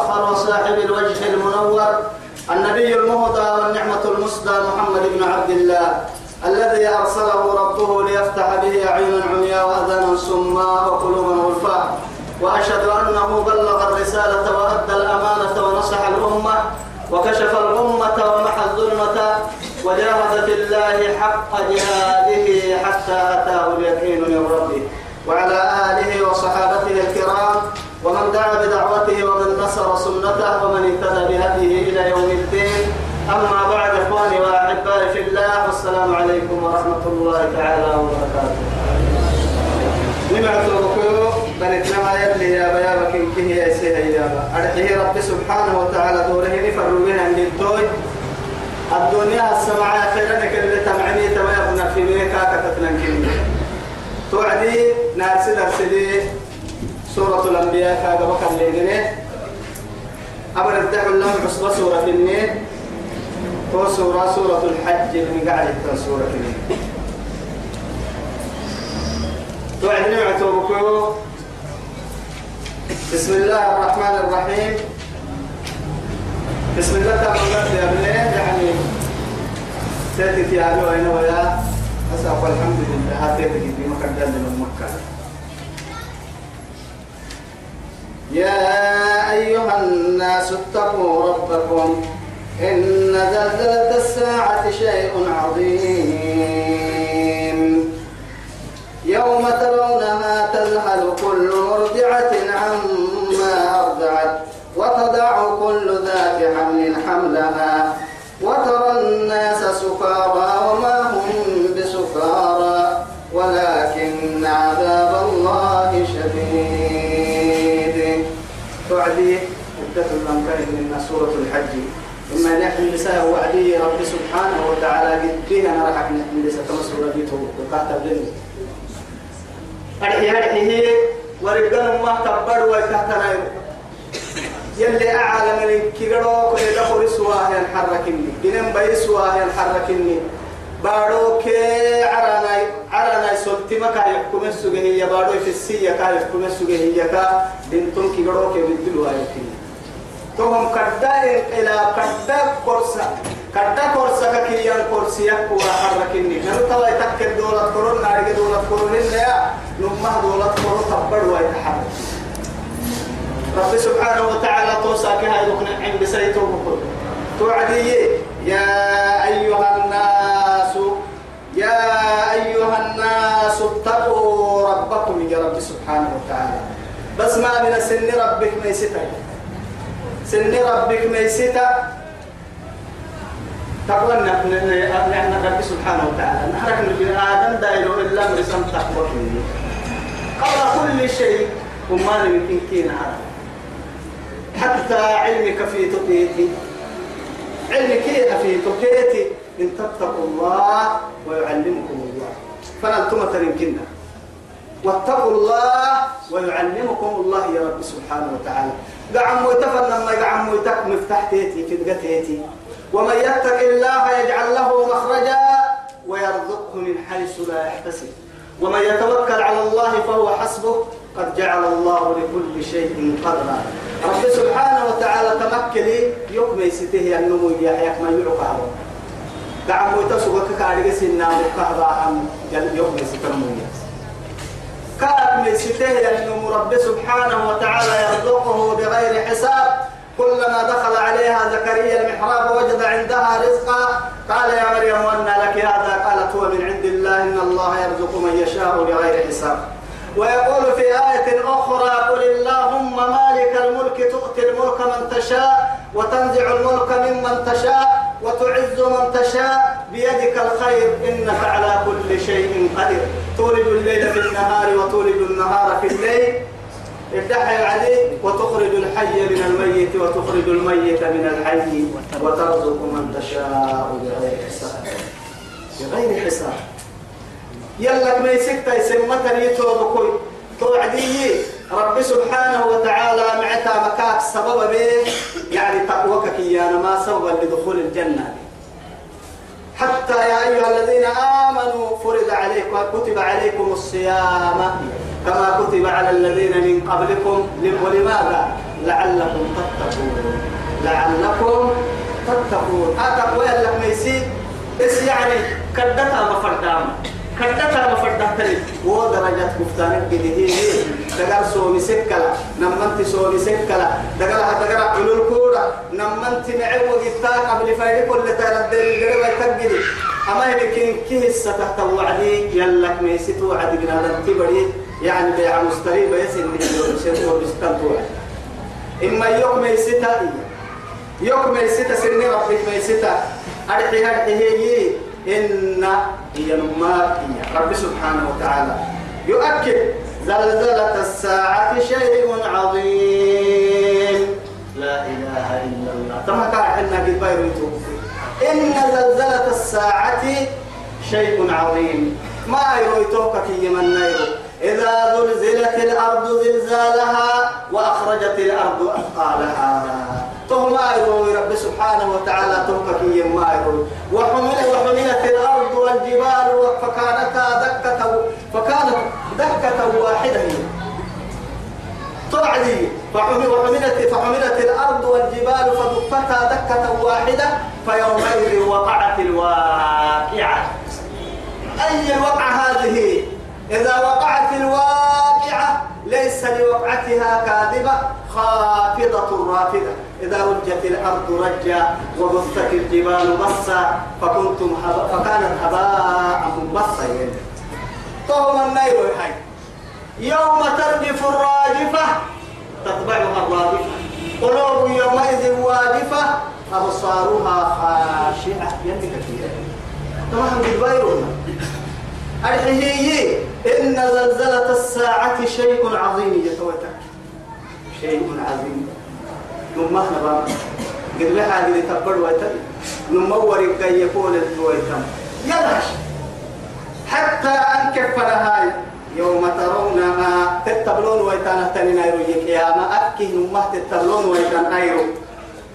المطهر وصاحب الوجه المنور النبي المهدى والنعمة المسدى محمد بن عبد الله الذي أرسله ربه ليفتح به أعينا عميا وأذانا صما وقلوبا غلفا. وأشهد أنه بلغ الرسالة وأدى الأمانة ونصح الأمة وكشف الأمة ومحى الظلمة وجاهد في الله حق جهاده حتى أتاه اليقين من ربه. وعلى آله وصحابته الكرام ومن دعا بدعوته ومن نصر سنته ومن اهتدى بهديه إلى يوم الدين. أما بعد إخواني وأحبائي في الله والسلام عليكم ورحمة الله تعالى وبركاته. نمعت وكيو بنتنا يلي يا بيا بكين كه يا سيها يا با أرحيه رب سبحانه وتعالى دوره نفر بها عند الدوي. الدنيا السماء خيرا اللي تمعني تما يبنى في ميكا كتتنكين توعدي نارسي درسدي سورة الأنبياء كاغا بكر ليجني أبر الدعو لهم عصبة سورة النين هو سورة سورة الحج اللي قاعد سورة النين توعدني وعتوبكو بسم الله الرحمن الرحيم. بسم الله تعالى يا ابني. يعني تاتي يا علو أين ويا؟ أسأل الحمد لله. هاتيتك في مكان من مكة. يا أيها الناس اتقوا ربكم إن زلزلة الساعة شيء عظيم. يوم ترونها تذهل كل مرضعة سورة الحج. إما نحن نساء وعدي رب سبحانه وتعالى قد فيها أنا راح نحن كما سورة بيته وقعت بلني أرحي أرحي ورقنا ما كبر ويكهتنا يلي أعلم من كيرو كل دخل سواه ينحركني بنم بي سواه ينحركني بارو كي عرانا عرانا سلتي ما كان يحكم السجهية بارو في السية كان يحكم السجهية كا بنتم كيرو كي بدلوا توهم كدا إلى كدا كورسا. كدا كورسا كي ين كورسي يكوا حركني نحن توا يتكل دولة كورونا نارجع دولة كورونا لا نمه دولة كورونا تبر ويتحرك. رب سبحانه وتعالى توسى كها يقنع عند سيته بقول توعدي يا أيها الناس يا أيها الناس اتقوا ربكم يا رب سبحانه وتعالى. بس ما من سن ربك ميستا سن ربك ميستا تقوى نحن رب سبحانه وتعالى. نحرك من آدم دايلو إلا مرسم تقوى قبل كل شيء وما يمكن كين حتى علمك في تقيتي. علمك في تقيتي. إن تتقوا الله ويعلمكم الله. فلن تمترنكنا واتقوا الله ويعلمكم الله يا رب سبحانه وتعالى. قعم ويتفنن ما قعم ويتك مفتاح تيتي في تيتي. ومن يتق الله يجعل له مخرجا ويرزقه من حيث لا يحتسب. ومن يتوكل على الله فهو حسبه قد جعل الله لكل شيء قدرا. رب سبحانه وتعالى تمكلي يقمي سته النمو يحيى ما يعقى دعم وتسوق كارج سنة مكهبا عن يقمي سته النمو كان من سته النمو رب سبحانه وتعالى يرزقه بغير حساب. كلما دخل عليها زكريا المحراب وجد عندها رزقا. قال يا مريم أن لك هذا؟ قالت هو من عند الله إن الله يرزق من يشاء بغير حساب. ويقول في آية أخرى قل اللهم مالك الملك تؤتي الملك من تشاء وتنزع الملك ممن تشاء وتعز من تشاء بيدك الخير إنك على كل شيء قدير. تولد الليل في النهار وتولد النهار في الليل. ادعي عليه وتخرج الحي من الميت وتخرج الميت من الحي وترزق من تشاء بغير حساب. بغير حساب. يلا ما يسكت يسمى يتوب كوي توعدي رب سبحانه وتعالى معتا مكاك سبب به. يعني تقوك كيانا ما سبب لدخول الجنة. حتى يا أيها الذين آمنوا فرض عليكم كتب عليكم الصيام كما كتب على الذين من قبلكم. ولماذا؟ لعلكم تتقون. لعلكم تتقون. أتقوى لك ميسي بس يعني كدتها مفردام كدتها مفردام تلي. ودرجات كفتانك بده هي دقار سومي سكلا. نمنت سومي سكلا. دقار دقار علول كورا نمنت معو وقتاك. قبل فايدة كل تردد الجربة تقدي أما يمكن كيس ستحت وعدي يلك ميسي توعد. بنا تبري يعني بيع مستري بيسن من وبستان توعد إما يوك ميسيتا يوك ميسيتا سنة ربك ميسيتا أرحي أرحي هي. إن هي نمات رب سبحانه وتعالى يؤكد زلزلة الساعة شيء عظيم. لا إله إلا الله. كما كان حنا قد بايريتو إن زلزلة الساعة شيء عظيم. ما يرويتوك كي من نيرو إذا زلزلت الأرض زلزالها وأخرجت الأرض أثقالها. تهم يروي رب سبحانه وتعالى توكك ما يروي وحمل وحملت الأرض والجبال فكانتا دكة فكانت دكة واحدة. هي طبعا فحملت الأرض والجبال فدكتا دكة واحدة فيومئذ وقعت الواقعة. أي الوقعة هذه؟ إذا وقعت الواقعة ليس لوقعتها كاذبة خافضة رافدة إذا رجت الأرض رجا وبثت الجبال بصا فكنتم هبا فكانت هباء منبصا طهم النير هاي يوم ترجف الراجفة تتبعها الرادفة قلوب يومئذ واجفة أبصارها خاشعة. يعني كثيرة طبعا بالبايرون الحهي إن زلزلة الساعة شيء عظيم يتوتك شيء عظيم. نما بقى. قد بحا قد تبر ويتم نمور كي يكون الويتم يلاش حتى أنكف هاي يوم ترونها تتبلون ويتانا تنين ايرو يكياما. أكي نمه تتبلون ويتان ايرو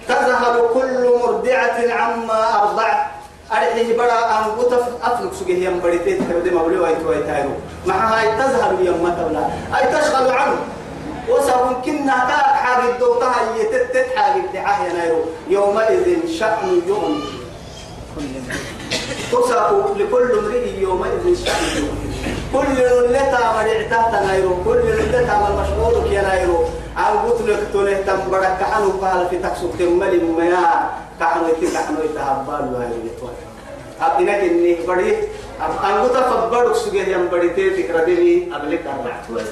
تذهب كل مرضعة عما أرضعت. أرحيه برا أن قطف أفلق سجيه يم بريتين تبدي مبلي ويتو ويتايرو. مع هاي تذهب يوم تبلا أي تشغل عنه. وسأكون كنا تاك حاجة دوتها يتتت حاجة دعاه ينايرو يومئذ شأن يوم. تساق لكل امرئ يومئذ شأن يوم. كل لتا مرعتا تنايرو كل لتا المشهور كينايرو عن قتلك تونه تنبرك. كحنو قال في تكسو تملي ميا كحنو يتي كحنو يتهبال وهي يتوى أبنك إني بدي أن قتل فبرك سجيه يم بدي تي تكردني أبلك أربعة. وهي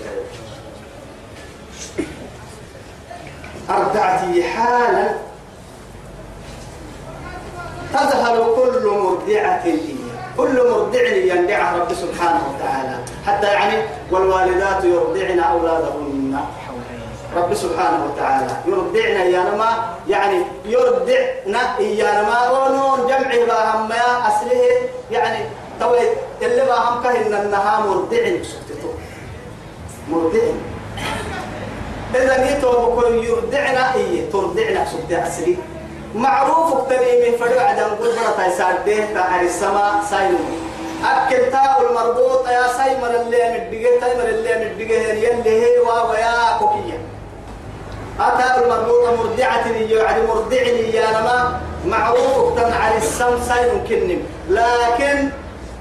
أرضعتي حالا. تذهل كل مرضعة كل مرضع يندعها رب سبحانه وتعالى. حتى يعني والوالدات يرضعن أولادهن رب سبحانه وتعالى. يرضعن إيانما يعني يرضعن إيانما ونون جمع باهم ما أصله يعني توي اللي باهم كهن النها مرضع سكتتو مرضع إذا نيتو بكل يرضعنا إيه ترضعنا سبت أسري. معروف تنيمي فريق عدم قل برتا يساعده تاعر السماء ساينو. أكل تاء المربوط يا سايمر اللي مدقه تايمر اللي مدقه يلي هي ويا كوكية أتاء المربوطة مرضعة يعني مرضعني يا نما معروف تنعر السم ساينو كنم. لكن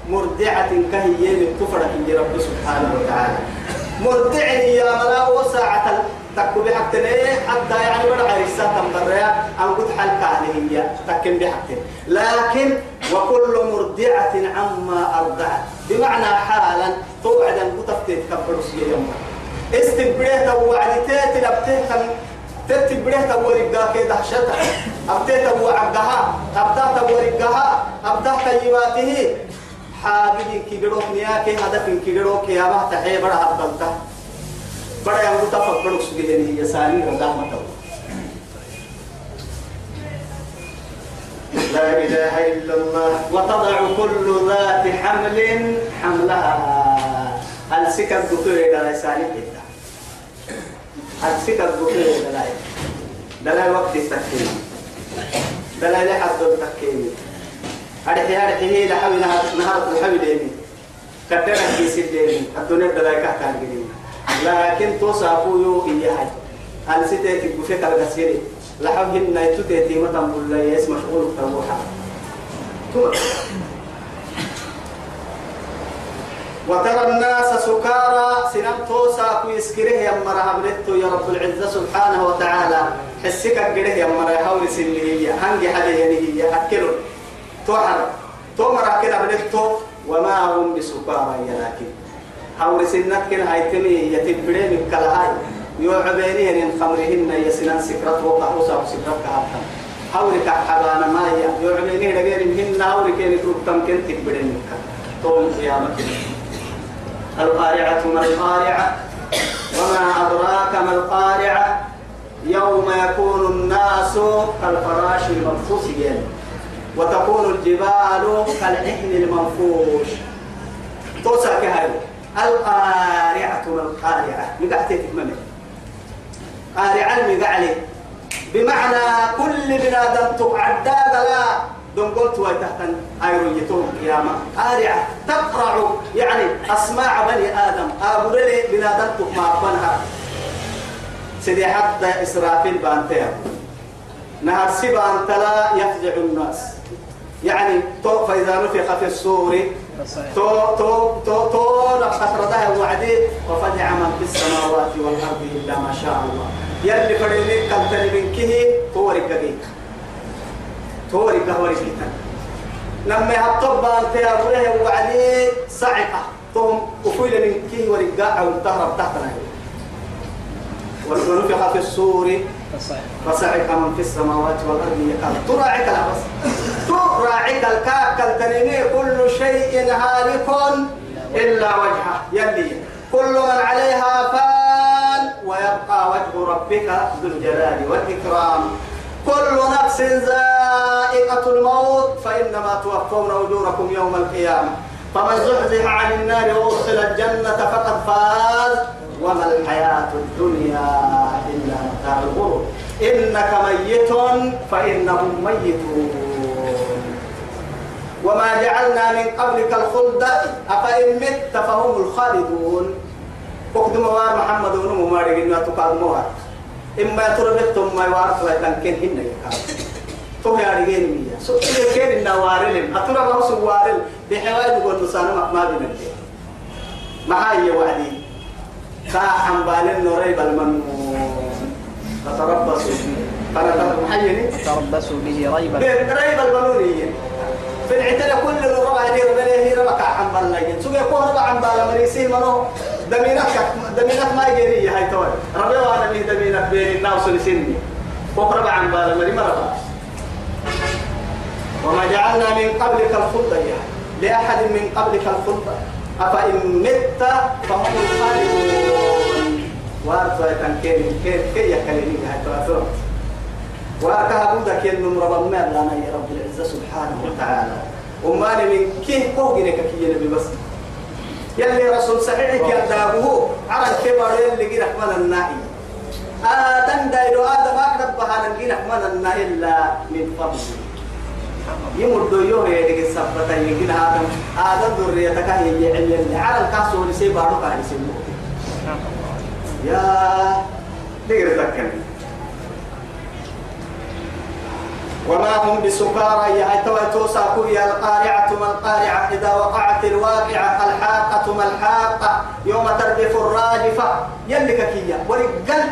مرضعة كهي من تفرح رب سبحانه وتعالى. مرضعني يا ملا وساعة تكو بحقتنا حتى يعني بڑا عريسة تنبريا أن قد حلقة هي. تكن بحقتنا لكن وكل مرضعة عما أرضعت. بمعنى حالا توعد أن قطفتي تكبر سيئ يوم. استبريت وعدتي لبتيت تتبريت ورقا كي دهشتها. أبتيت وعبدها أبتات ورقها. أبتات يباته حاجة كي قروك نياكي هدف كي قروك يا بحت حيبرا أبدلته بڑا يوم تفق بڑو سجدني هي ساني رقامة لا إله إلا الله. وتضع كل ذات حمل حملها. السكة الدكتور إلى لساني كده السكة الدكتور إلى لا دلال وقت التكيم دلال حد التكيم أرحي أرحي لحوي نهار نهار الحوي ديني. كدنا في سيدين الدنيا دلال كهتان جديد لكن توصفوا يو إياه هل ستة تبوفك على كسيري لحوهن يتوتي متى مبلا يس مشغول تروحا وترى الناس سكارى سنم توسا كويسكره يا مرها بلتو يا رب العزة سبحانه وتعالى. حسك قده يا مرها حول سنه هنجي حدا يعني هي. أكلوا. توحر. تو مرها كده بلتو وما هم بسكارى لكن حول سنك كده هيتمي يتبري من كلاهاي. يعبينهن من خمرهن يسنان سكرت وقعوسا وسكرت كهاتم. حولك حبانا مايا. يعبينهن غير مهن حولك ينكروب تمكن تكبري منك طول قيامة القارعة ما القارعة؟ وما أدراك ما القارعة؟ يوم يكون الناس كالفراش المنفوس وتكون الجبال كالعهن المنفوش. توسع كهاي القارعة ما القارعة؟ مقعتك ممن قارعة المقعلي بمعنى كل بنادم تقعد لا دون قلت وتحت ايرو يتوم قيامة قارعة تقرع. يعني أسماع بني آدم. أقول لي بنادم ما بنها. سيدي حتى إسرافيل بانتها نهر سبان تلا يفزع الناس. يعني تو فإذا نفخ في الصور تو تو تو تو نفخت ردها وعدي وفزع من في السماوات والأرض إلا ما شاء الله. يلي فريني قلتني من كه هو ركبيك هو ركه وركيتا لما هالطب أنت يا أبوه وعدي صعقة. توم وفيل من كه ورقاء أو تهرب تحتنا ونفخ في الصور فصعق من في السماوات والأرض. يكاد تراعك لا بس. تراعك الكاك التنيني كل شيء هالك إلا وجهه يلي. كل من عليها فان ويبقى وجه ربك ذو الجلال والإكرام. كل نفس ذائقة الموت فإنما توفون أجوركم يوم القيامة. فمن زحزح عن النار وأدخل الجنة فقد فاز. وما الحياة الدنيا إلا متاع الغرور إنك ميت فإنهم ميتون. وما جعلنا من قبلك الخلد أفإن مت فهم الخالدون. أقدم موار محمد ونمو مارك إنه تقال موار. إما تربتهم ما يوارث ويتنكين هن يكاد تو يا رجال مية سو كين النوارل أترى ما هو سوارل بحوالي يقول نسانا ما بينك ما هي وعدي. كاحن بالن نوري بالمنون فتربصوا. تربصوا به ريب ريب البنونية في العتلة كل الربع اللي ربنا هي ربع كاحن بالن سوق يكون ربع عن بالن منو دمينك دمينك ما يجري هاي توي. ربي وأنا من دمينك بين الناس لسني. فوق ربع عن بالن مري مرة وما جعلنا من قبلك الخلد لأحد من قبلك الخلد. أفإن مت فهم الخالدون. وارثوا يتنكين كيف كي يكلمين هاي توافرت وأكها بودك ينم رب ما لنا يا رب العزة سبحانه وتعالى. وما من كيف قوغنك كي ينبي بس. يلي رسول صحيح يدابه على الكبر يلي جيرك من النائي. آدم دايرو آدم أقرب بها نجيرك من النائي إلا من فضله يمر يوم يدك السبتة يمكن آدم. آدم ذريتك هي علم على الكاسو لسي بارو كان يسمو يا دير ذكرني وما هم بسكارى يا توي توساكو يا القارعة ما القارعة إذا وقعت الواقعة الحاقة ما الحاقة يوم ترجف الراجفة. يلك كيا ورجال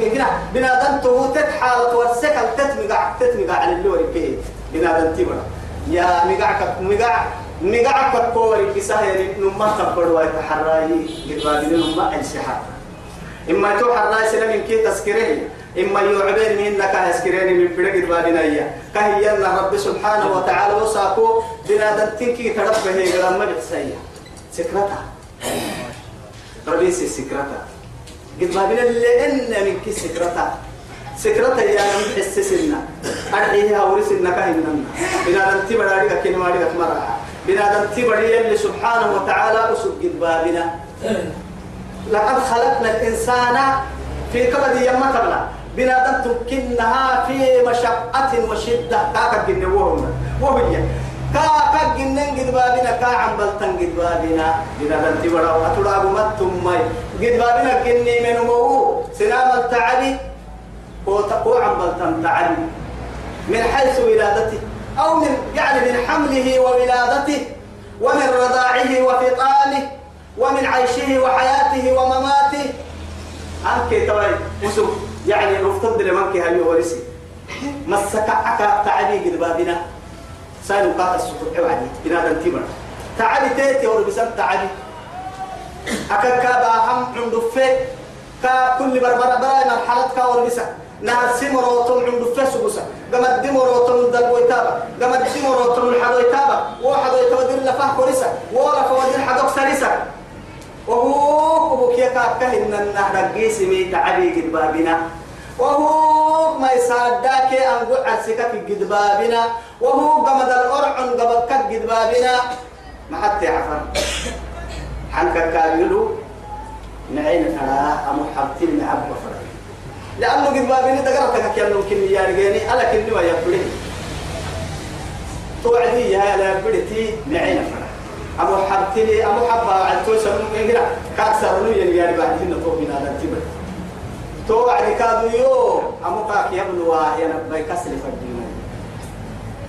إجنا بنادم تو تتحال تورسك تتمقع تتمقع على اللوري كي بنادم تبرا يا مقعك مقع مقعك كوري بسهل نما تبروا يتحرائي قربادين نما السحر إما تو حراي سلام كي تذكره إما يعبين منك هسكرين من بدك قربادين كهي أن رب سبحانه وتعالى وساكو بنادم تنكي تربه هي قلما بتسيا سكرتها ربيسي سكرتها قد ما بنا اللي إن من كي سكرتا. سكرتا يا نم حسسنا أرحيها ورسنا كهننا بنا دم تبرا لك كن ما لك مرة بنا دم تبرا اللي سبحانه وتعالى أسد قد بابنا. لقد خلقنا الإنسان في كبد يما تبلا بنا دم تمكنها في مشقة وشدة. كاكا جن وهم وهي كاكا جن قد بابنا. كا عم بلتن قد بابنا. بنا دم تبرا وأتلا بمتم مي قد بابنا كني من مو. سلام التعبي هو تقوى عم بلتن تعبي من حيث ولادته أو من يعني من حمله وولادته. ومن رضاعه وفطامه ومن عيشه وحياته ومماته. أنك توي. مسو يعني نفترض لمنك هل يورسي؟ مسك عكا تعبي قد بابنا. ساينو قاتا وعدي بنا دنتيبر تعبي تيتي وربسان تعبي أكا كابا هم عندفة. كا كل بربرة براي مرحلة كا وربسان نهر سمروتم عند فسوسا قام دمروتم دل ويتابا قام دمروتم الحد ويتابا واحد ويتابا دل لفاه كوريسا. ولا فوادين حدوك سريسا. وهو وهو كي كاكهن النهر جيسي مي تعبي قد بابنا. وهو ما يصدق أن عرسك في قد بابنا. وهو قمد الأرع قبك قد بابنا. ما حتى يعفر حنك كاملو نعين ترى أمو حبتين نعب وفرق لأنه قد بابين تقرأتك أنه كني يا رجاني ألا كني ما يبري توعدي يا لا يبرتي معين فرح أبو حبتني أبو حبا عن توسع من هنا كأكثر نو يلي يعني بعد هنا تو بنا التبر توعد كادو يو أبو كاك يبلو يا نبي كسر فدينا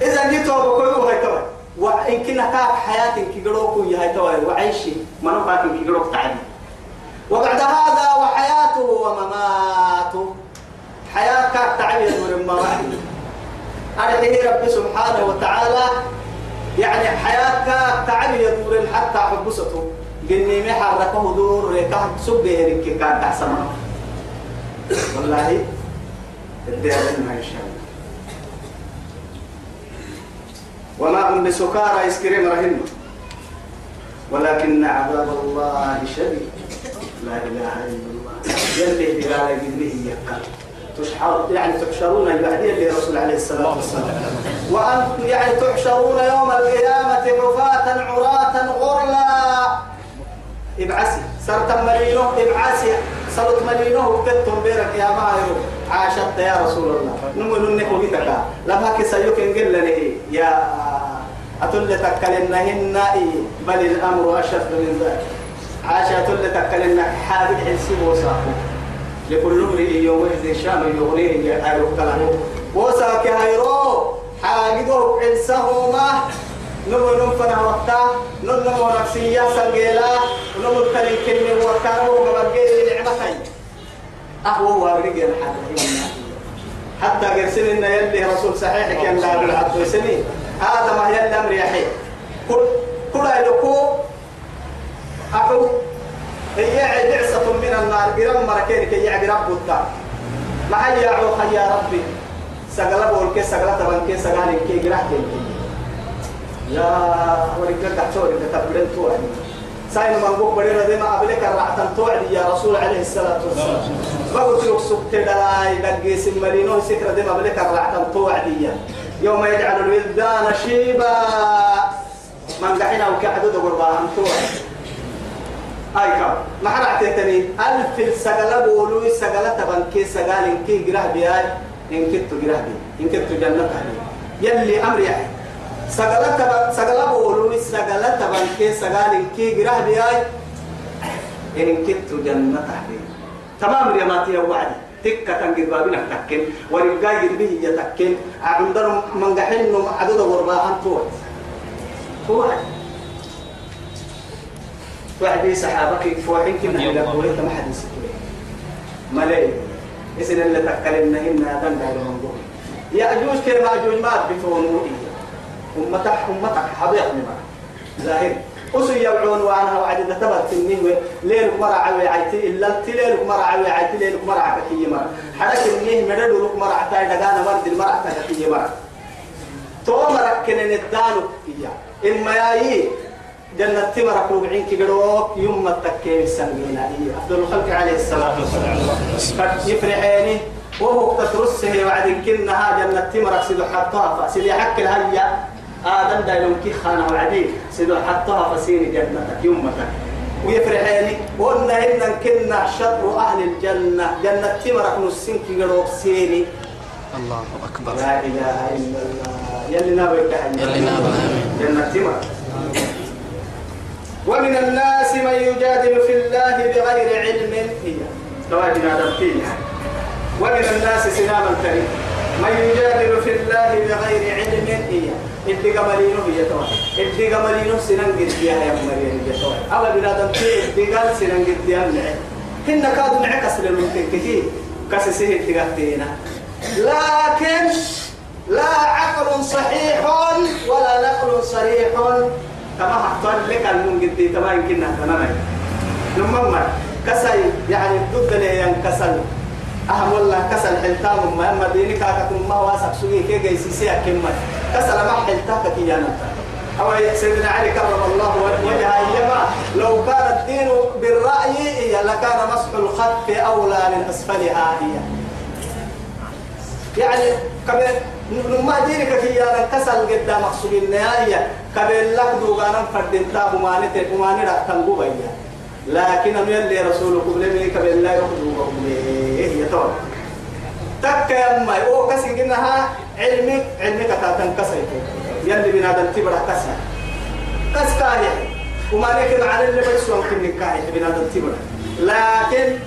إذا جيتوا بقولوا هاي توا وإن كنا كاك حياتك كي جروكو يا هاي توا وعيشي. ما نقاك كي جروك تعدي وبعد هذا وحياته ومماته. حياة تعبير من المواعيد أرحيه رب سبحانه وتعالى. يعني حياة تعبير دور حتى حبسته. قلني محركه دور ريكا سبه ريكي كان تحسن والله الدير ما الله وما هم بسكارى يسكرين رهن. ولكن عذاب الله شديد. لا إله إلا الله. يلي قبله يقال تشحر يعني تحشرون البعدية لرسول عليه الصلاة والسلام. وأن يعني تحشرون يوم القيامة عفاة عراة غرلا ابعسي صرت ملينه ابعسي صرت ملينه كتم بيرك يا ماهر عاشت يا رسول الله. نمو ننكو بيتك لما كسيوك انقل يا أتل تكلنهن بل الأمر أشد من ذلك. عاشت اللي تكلنا حابب حسي وصاحه لكل امرئ يومئذ شان يغنيه يحارب كلامه وصاك هيرو حاجده حسهما نمو نمفنا وقتا نمو نفسية سنجيلا نمو تلين كلمة وكانوا ومبقيل نعمتين أهو وابرق الحال حتى قرسل إن يلي رسول صحيح كان لا بالعبد سنين هذا ما يلي أمر يحيي كل كل يلقوا أكو هي عدعسة من النار قرم مركين كي يعبي رب الدار. ما هي يعو يا ربي؟ سقلا بول كي سقلا تبان كي سقالي كي. قرح كي يا ورقة كتوري كتبرين توعد ساين من قوك بدي ردي ما قبلك الرعتن توعد يا رسول عليه الصلاة والسلام. ما قلت لك سبت دلاي دقي سمرينو سكرة دي ما قبلك الرعتن توعد يوم يجعل الولدان شيبا. من قحنا وكعدو دقر باهم توعد هاي كم ما حرعت تاني ألف السجلة بولو السجلة تبان كي سجال إن كي جراه بياي إن كنتو جراه بي إن كنتو جنة هذه يلي أمر يعني سجلة تبان سجلة بولو السجلة تبان كي سجال إن كي جراه بياي إن كنتو جنة هذه تمام ريماتي وعدي تكة تنجد بابنا تكين ورقاي به يتكين عندنا من عدد غرباء توت توت واحد سحابك فوحين كنا إلى قولي ما حد يسكت ملاي إسن اللي تكلمنا هنا دن داير من يا أجوج كلمة أجوج ما بتونو إيه أمتك أمتك حضيق نما ظاهر أسو يبعون وعنها وعد تبت النهوة ليلك مرة عوي عيتي إلا تليلك مرة عوي عيتي ليلك مرة عكتي مرة. حرك النه مدد لك مرة عتاي دقانا ورد المرة عكتي مرة تو مرة. كنن الدانو. إياه. إما ياي جنة تمرك ربعين كيروك يوم التكيم السنجينا أفضل الخلق عليه الصلاة والسلام يفرحيني. وهو تترسه وعد كنها جنة تمرك سيدو حطها. فسيدي حق الهيا. آدم دايلون كي خانا وعدي. سيدو حطها فسيني جنتك يومتك ويفرحيني. وقلنا إن كنا شطر أهل الجنة. جنة تمرك نسين كيروك سيني. الله أكبر. لا إله إلا الله. يلي نابك يلي نابك جنة تمرك ومن الناس من يجادل في الله بغير علم هي. دمتين ومن الناس سنام الكريم. من يجادل في الله بغير علم هي. إدي قمرينو هي توا إدي قمرينو سنن قد يا يا مريم هي توا أما بنا دمتين إدي قال سنن قد يا نعم هن كادوا نعكس للممكن كثير كسسه إدي لكن لا عقل صحيح ولا نقل صريح كما حطان لك المنقدي تما يمكننا تماما نمما كسل يعني ضد لي كسل. أهم والله كسل حلتام ما أما ديني كاكتم ما واسق سوي كي جاي سيسي أكمل. كسل ما حلتاك كي جانا أو سيدنا علي كرم الله وجهه إيما لو كان الدين بالرأي لكان مسح الخط أولى من أسفلها هي. يعني كبير نما دينك في أنا كسل قدام مقصود النهاية كبير لك دوغانا فردين تابو ماني تابو ماني رأتنقو بيا لكن أنا يلي رسولك بلمي كبير لا يخدو بلمي هي طول تك يا أمي أو كسي جنها علمك علمك تاتن كسيتو يلي بنادم تبرع كسا كس كاهي وما نكن على اللي بيسوى كن كاهي بنادم تبرع لكن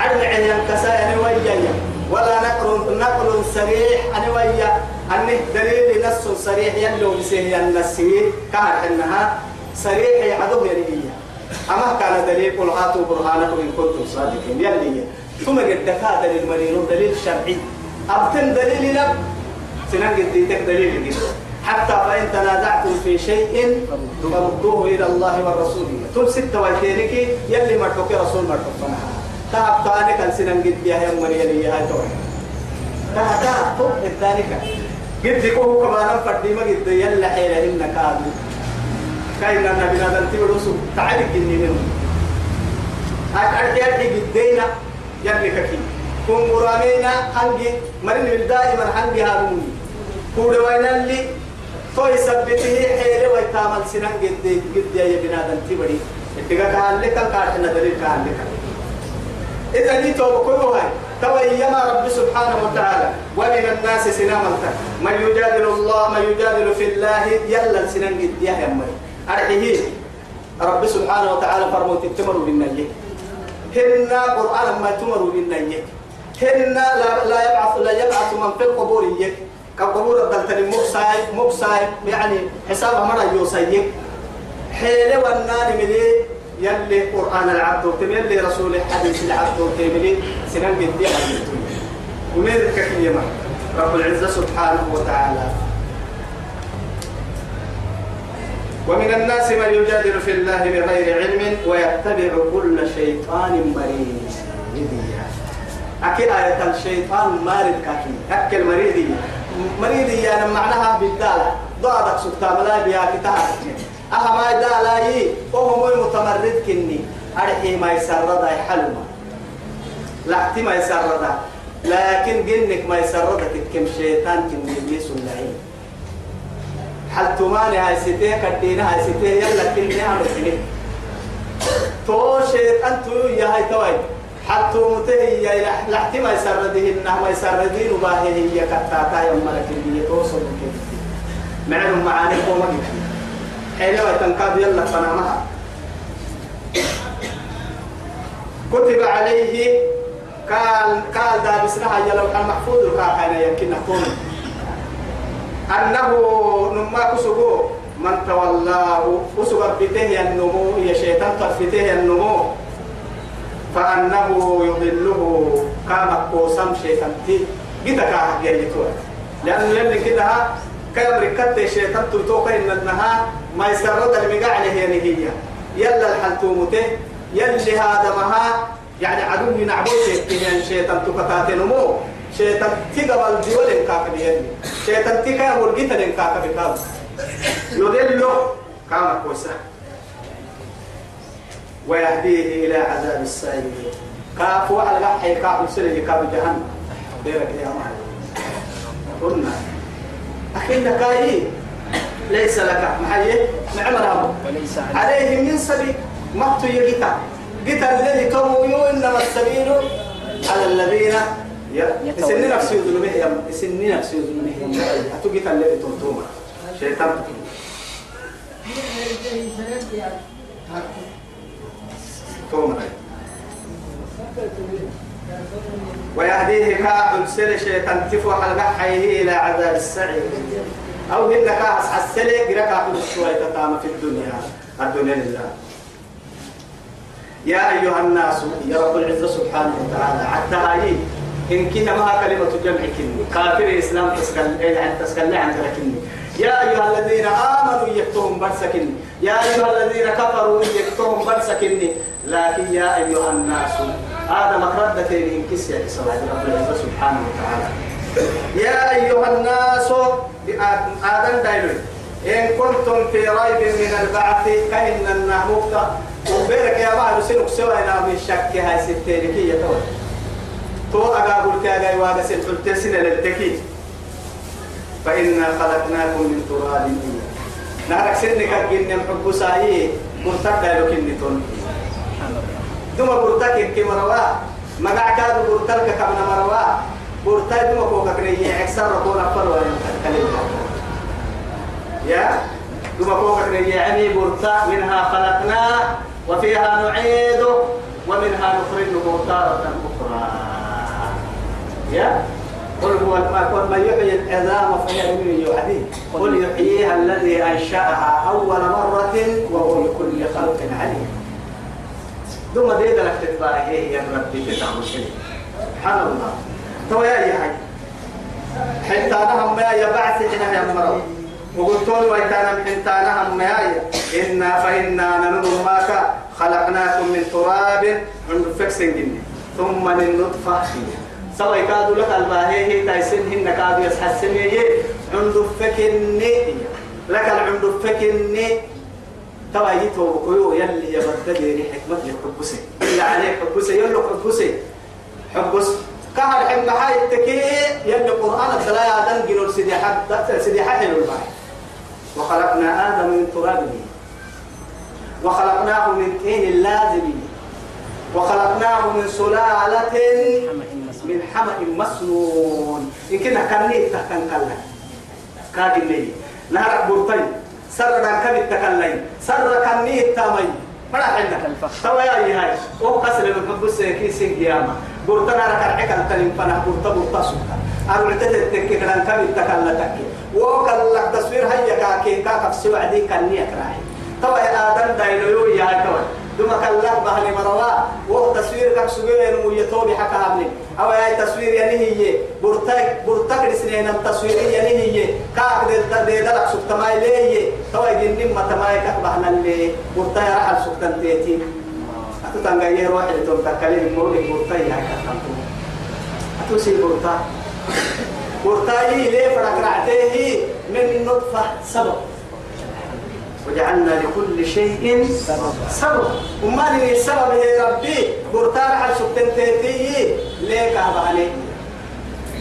علم عيان كسا يعني ويجي ولا نقل نقل صريح. أنا ويا أنه دليل نص صريح يلو بسيه النسي كهر إنها صريح يعدو يلي أما كان دليل قل هاتوا برهانكم إن كنتم صادقين. يلي ثم قد دليل مرينو دليل شرعي. أبتن دليل لك سنجد ديتك دليل جدا حتى فإن تنازعتم في شيء فردوه إلى الله والرسول. تل ستة ويتينك يلي مرتوك رسول مرتوك. فنها تهب تاني كان سنن قد بيها يوم مريالي هاي توي. تهب تهب تو الثانيك قد كوه كمان فردي ما قد يلا حيلة إنك كادو. كاين لنا بنا دلتي ورسو تعالي جني منه. أكاد يدي قدينا يلي كي كون مرامينا حنجي. مرين دائما حنجي هاروني. كود وين اللي توي سبته حيلة ويتعمل سنن قد قد يا بنا دلتي بدي اتجاه كان لك كارتنا دليل كان لك إذا دي توبة كله هاي تويما رب سبحانه وتعالى. ومن الناس سنامتا من يجادل الله من يجادل في الله يلا سنن قد يا يمي أرحيه. رب سبحانه وتعالى فرموت التمر بالنية هن قرآن ما تمر بالنية هن لا, لا يبعث لا يبعث من في القبور يك كقبور الدلتني مقصاي مقصاي يعني حساب مرة يوسيك حيلة والنان ملي يلي قرآن العبد يلي رسول الحديث العبد وتملي سنن قد ومن الكثير رب العزة سبحانه وتعالى. ومن الناس من يجادل في الله بغير علم ويتبع كل شيطان مريض. أكيد آية الشيطان مارد كاكي. أكل مريضي. مريضي يعني معناها بالدالة. ضعدك سكتا ملا كتاب أها ما دالاي وهو متمرد كني. أرحي ما يسرد حلما. لحتي ما يسرد لكن جنك ما يسرد كم شيطان كم يبليس اللعين. حل تماني هاي ستيه كدينا هاي ستيه يلا كني عم سنين تو شيطان تو يا هاي توي حتى متهي لحتي ما يسردهن ما يسردين وباهي هي كتاتا يوم ملك اللي توصل كده معلوم معاني قوم حينما تنقاد يلا فنامها كتب عليه قال قال دا بسنها يلا كان محفوظ القاعدة يمكن نكون أنه نما كسبو من تولاه كسب بته النمو يا شيطان تفته النمو. فأنه يضله كما قوسم شيطان تي. جدا كاجيتوا لأنه يلي كده كان ركبت الشيطان تلتوقع إن النها ما يسرد المقاع عليه هي. يلا الحلتومته يلي هذا مها يعني عدو عبوته كمان شيطان تكتات نمو. شيطان تقبل ديول كاك بيهن شيطان تكا ورقيتا لن كاك بكاب يدلو كما كويسا ويهديه إلى عذاب السعير. كاف وعلى لحي كاف سلي كاف جهنم. ديرك يا معي قلنا. أخينا كاي ليس لك. محيي معمر وليس عليه من سبيل ما تيجيتا جيتا الذي توموا إنما السبيل على الذين نفسي يظلمه. يا يسني نفسي يظلمه. أتو جيتا الذي تنتوما شيطان. توما ويهديه كاعب سل شيطان. تفوح القحيه إلى عذاب السعير. أو هن كاس حسلي قرأ كاعب شوية تتام في الدنيا. الدنيا لله. يا أيها الناس يا رب العزة سبحانه وتعالى حتى هاي إن كنا ما كلمة جمع كني كافر الإسلام تسكن يعني تسكن عن لكني يا أيها الذين آمنوا يكتهم برسكني يا أيها الذين كفروا يكتهم برسكني لكن يا أيها الناس هذا مقردة إن كسي رب العزة سبحانه وتعالى. يا أيها الناس آدم دايلوي إن كنتم في ريب من البعث كأن النهموك وبيرك يا بعض سنك سوى إلى من شك هاي ستينكية تو تو أقابل كاغاي واغا سنتل تسنة للتكي فإنا خلقناكم من تراب نارك سنك الجن محب سايي مرتد دايلو كنتون دوما برتك كي مروا. مقع كادو برتك كمنا مروا. برتك دوما كوكا كريه اكسر ركونا فروا يا. ثم فوق يعني برتا منها خلقنا وفيها نعيد ومنها نخرجه تارة أخرى. يا؟ قل هو قل من يحيي العظام فهي من يحيي. قل يحييها الذي أنشأها أول مرة وهو بكل خلق عليم. ثم ديد لك تتباهي يا ربي تتعمل سبحان الله. تو يا يا حتى نهم ما يبعث حين يا مرض وقلتون ويتانا من انتانا هم مهاية إنا فإنا ننظر ماك خلقناكم من تراب. عند فكسن جنة ثم من نطفة. سوى كادوا لك الباهي. هي تايسن هن كادوا يسحسن هي عند فكني لك العند فكني تبا يتو بكيو يلي يبدل حكمة يحبسي إلا عليه حبسي. يلي حبسي. حبس. كهر حين محاي التكي يلي قرآن الثلاثة دنجل سيدي حد سيدي حد الباهي وخلقنا آدم من تراب. وخلقناه من طين لازم وخلقناه من سلالة من حمأ مسنون. إن كنا كني تحتن كلا كاجن لي نهار برتي سر كبت تكلي سر كني تامي فلا حنا توا يا هاي أو قسر من حبس كيسين قيامه برتنا ركعك التلم فنا برت برت سكر أروح تتتك كلام كم تكلا تكي. وكل تصوير هيا كاكي كاكف سوى عدي كني أكراهي يا آدم دايلو يا توا دوما كلا بهني مروا. وهو تصوير كاك سوى نمو يتوبي حكا هبني أو يا تصوير يعني هي برتك برتك لسنين التصوير يعني هي كاك دل دل دلك سكتماي ليه توا يجنن ما تماي كاك بهنا اللي برتك راح سكتن تيتي. أتو يروح لتوم تكلم مولك برتك يا نطفة سبب وجعلنا لكل شيء سبب وما لي السبب يا ربي برتار على سكتن تيتي ليه كاباني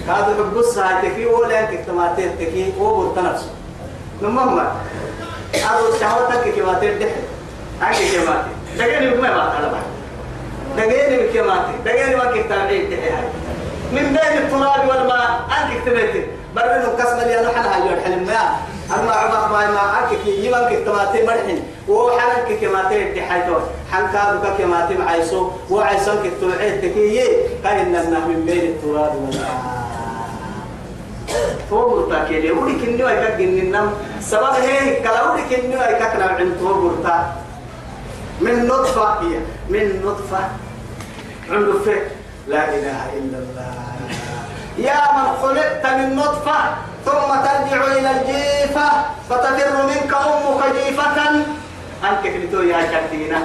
هذا بقص هاي تكي ولا كتماتين تكي هو برتا نفسه نمما هذا شهوتك كيماتين دقيني بما ما طلبها دقيني بكيماتين دقيني ما كتابين دحر هاي. من بين التراب والماء. أنك اكتبت برنا قسم لي أنا حنا هاي الحلم ما. أما عمر ما ما. أنك يمكن كتماتي مرحين. وحنا كتماتي تحيتون حن كادو كتماتي معيسو وعيسون كتوعيت تكيه كأن النه من بين التراب والماء. فوق تاكيلي ولي كنيو أي كجن النم سبب هي كلا ولي كنيو أي كنا عند فوق من نطفة هي. من نطفة. عنده فك. لا إله إلا الله. يا من خلقت من نطفة ثم ترجع إلى الجيفة فتفر منك أمك جيفة. أنك كنتو يا شكتينا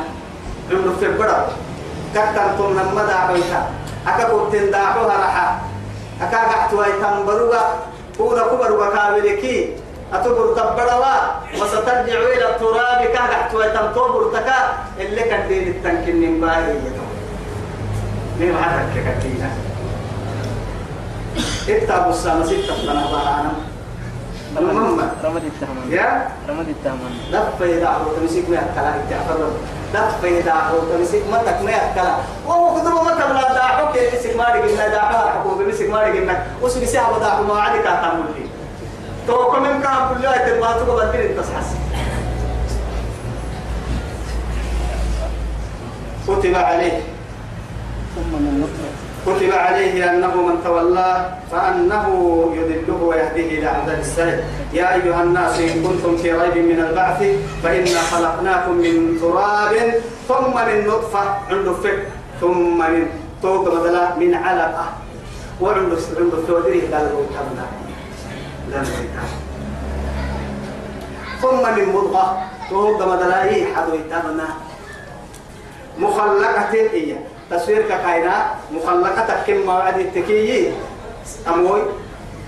عمر في برا كتن لما دعويتا أكا كنتن دعوها رحا. أكا قحتوا يتنبروا كونا كبروا كابلكي. أتبر تبروا وسترجع إلى التراب كهرحت وتنطبر تكا اللي كان دين التنكين من باهي مين عتك كتينا أبو السامة ستة باهانا المهم رمد التهمن. يا؟ رمد التهمن. دفع إذا عروت مسك ما يأكلها إتعفر دفع إذا عروت مسك ما تك ما يأكلها وهو كتب ما تبلا داحو كي مسك ما رجعنا داحو حكومة مسك ما رجعنا وسبي سيها بداحو ما عادي كاتم لي. كم كان كل يوم تبغى بدل تصحص كتب عليه. ثم من كتب عليه أنه من تولاه فأنه يضله ويهديه إلى عذاب السعير يا أيها الناس إن كنتم في ريب من البعث فإنا خلقناكم من تراب ثم من نطفة عند فك ثم من توق بدلا من علقة. وعند عند التودري قال له لا ثم من مضغة توق بدلا حدو يتمنى مخلقة هي تصوير كاينا مخلقة كم موعد التكيي أموي.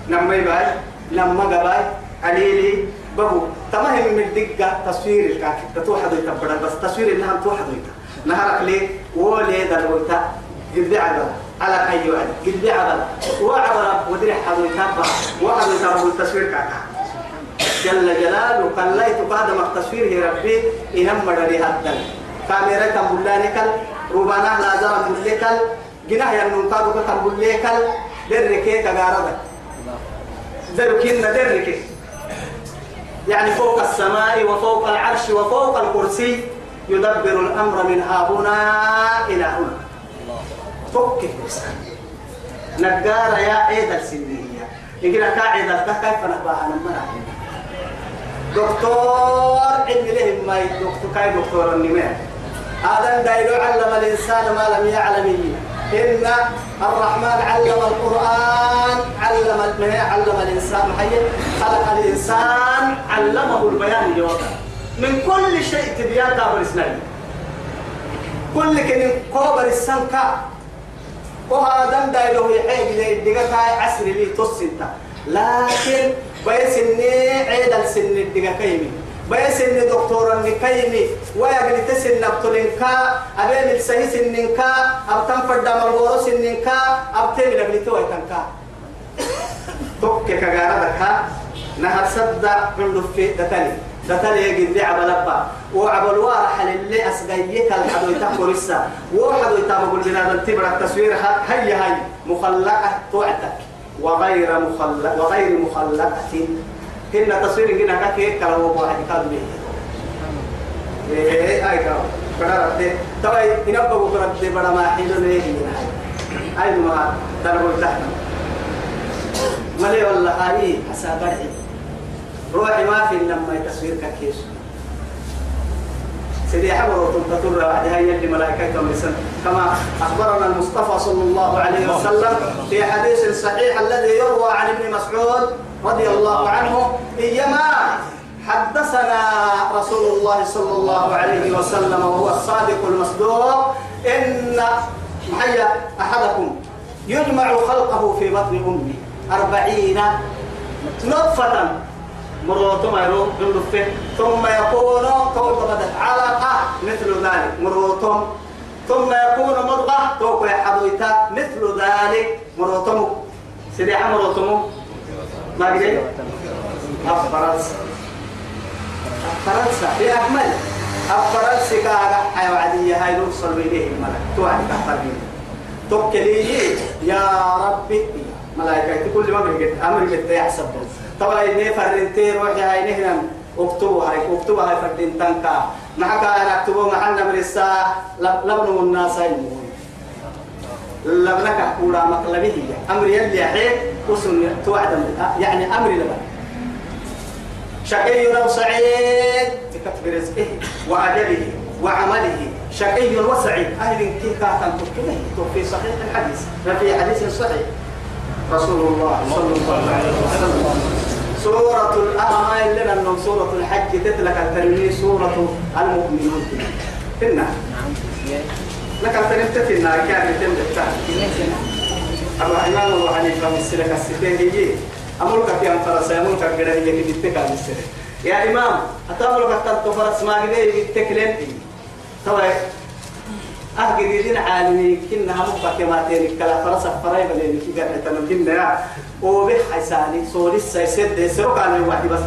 نمي باي. نما باي عليلي. بهو. تمام من الدقة تصوير الكاك. تتوحد يتبرد بس تصوير إنها توحد يتا نهارك لي ولي دلويتا. قد عبد على أي وعد قد عبد. وعبد ودري حد يتبع وعد يتبع التصوير كاكا. جل جلاله قليت بعد ما التصوير ربي إنما مدري هدل. كاميرا تنبلانكل روبانا لازم بلكل جناه ينقادو كتنبلكل دركي كغارده دركين دركي يعني فوق السماء وفوق العرش وفوق الكرسي يدبر الأمر من ها هنا إلى هنا. فك نجار يا عيد السنية يقول قاعدة كيف نباها؟ نمنا دكتور علم له ما دكتور كاي دكتور النماء آدم دايلو علم الإنسان ما لم يعلم إن الرحمن علم القرآن علم علم الإنسان. حي. خلق الإنسان علمه البيان جوابا من كل شيء تبيان كابر إسنان كل كن كوبر السنكا وهذا دايلو يحيق لي دقا عسر لي تصنتا لكن بيسني عيد السن الدقا كيمي. بيسن دكتور النكيمي ويقل تسن نبتلنكا أبين السهي سننكا أبتن فردا مرغورو سننكا أبتن لقل توي كنكا توك كغاردك نهر سد عندو في دتالي دتالي يجد لي عبل أبا. وعبل وارح للي أسقيك الحدو يتحكو لسا وحدو يتحكو لنا التبرة التصوير. هيا هاي مخلقة توعتك وغير مخلق وغير مخلقة. هن تصوير هنا كاكي كلام واحد كان به إيه أي كلام كنا تبعي هنا بقول رد بڑا ما حيلو ليه هنا أي ما ترى تحت. ملي والله هاي. حسابري روحي ما في لما تصوير سيدي حمر تنتظر بعد هاي اللي ملائكة مرسل كما أخبرنا المصطفى صلى الله عليه وسلم في حديث صحيح الذي يروى عن ابن مسعود رضي الله عنه إيما حدثنا رسول الله صلى الله عليه وسلم وهو الصادق المصدوق إن حي أحدكم يجمع خلقه في بطن أمه أربعين نطفة. مروت ما يروح جندفه ثم يكون توقفت علقة مثل ذلك. مروتم ثم يكون مضغة توقع حدويتا مثل ذلك. مروتم سيدي مروتم ما قلت؟ أفرنسا. أفرنسا. في أكمل أفرنسا كاغا حيوة عادية هاي نوصل بإليه الملك توعد كحفرين توكلي يا ربي. ملائكة كل ما بيجت أمر بيت يحسب طبعا إني فرنتي روحي هاي نهنا اكتبوا هاي اكتبوا هاي فردين تنكا. معك أنا اكتبوا معنا مرسا لبنوا الناس يمون لبنك أقول مقلبه أمر يلي حين وسن توعد يعني أمر لبن. شقي أو سعيد بكتب رزقه وأجله وعمله. شقي وسعيد. أهل كيف كان تكتبه؟ في صحيح الحديث. في حديث صحيح. رسول الله صلى الله عليه وسلم. سورة الأعمال لنا أنه سورة الحج تتلك التنمية سورة المؤمنون. إنا لك التنمية تتنا كان يتم حنان الله حنيفة من السلك الستين هي أمرك في أنفرس أمرك كده هي كده تكال يا إمام أتأمرك تنتفرس ما كده يتكلم طبعا أهجر يدين عالمي كنا كما تيري كلا فرس فراي بلي كي قال تنجين يا وبه حساني سوليس سيسد سرق على الواحد بس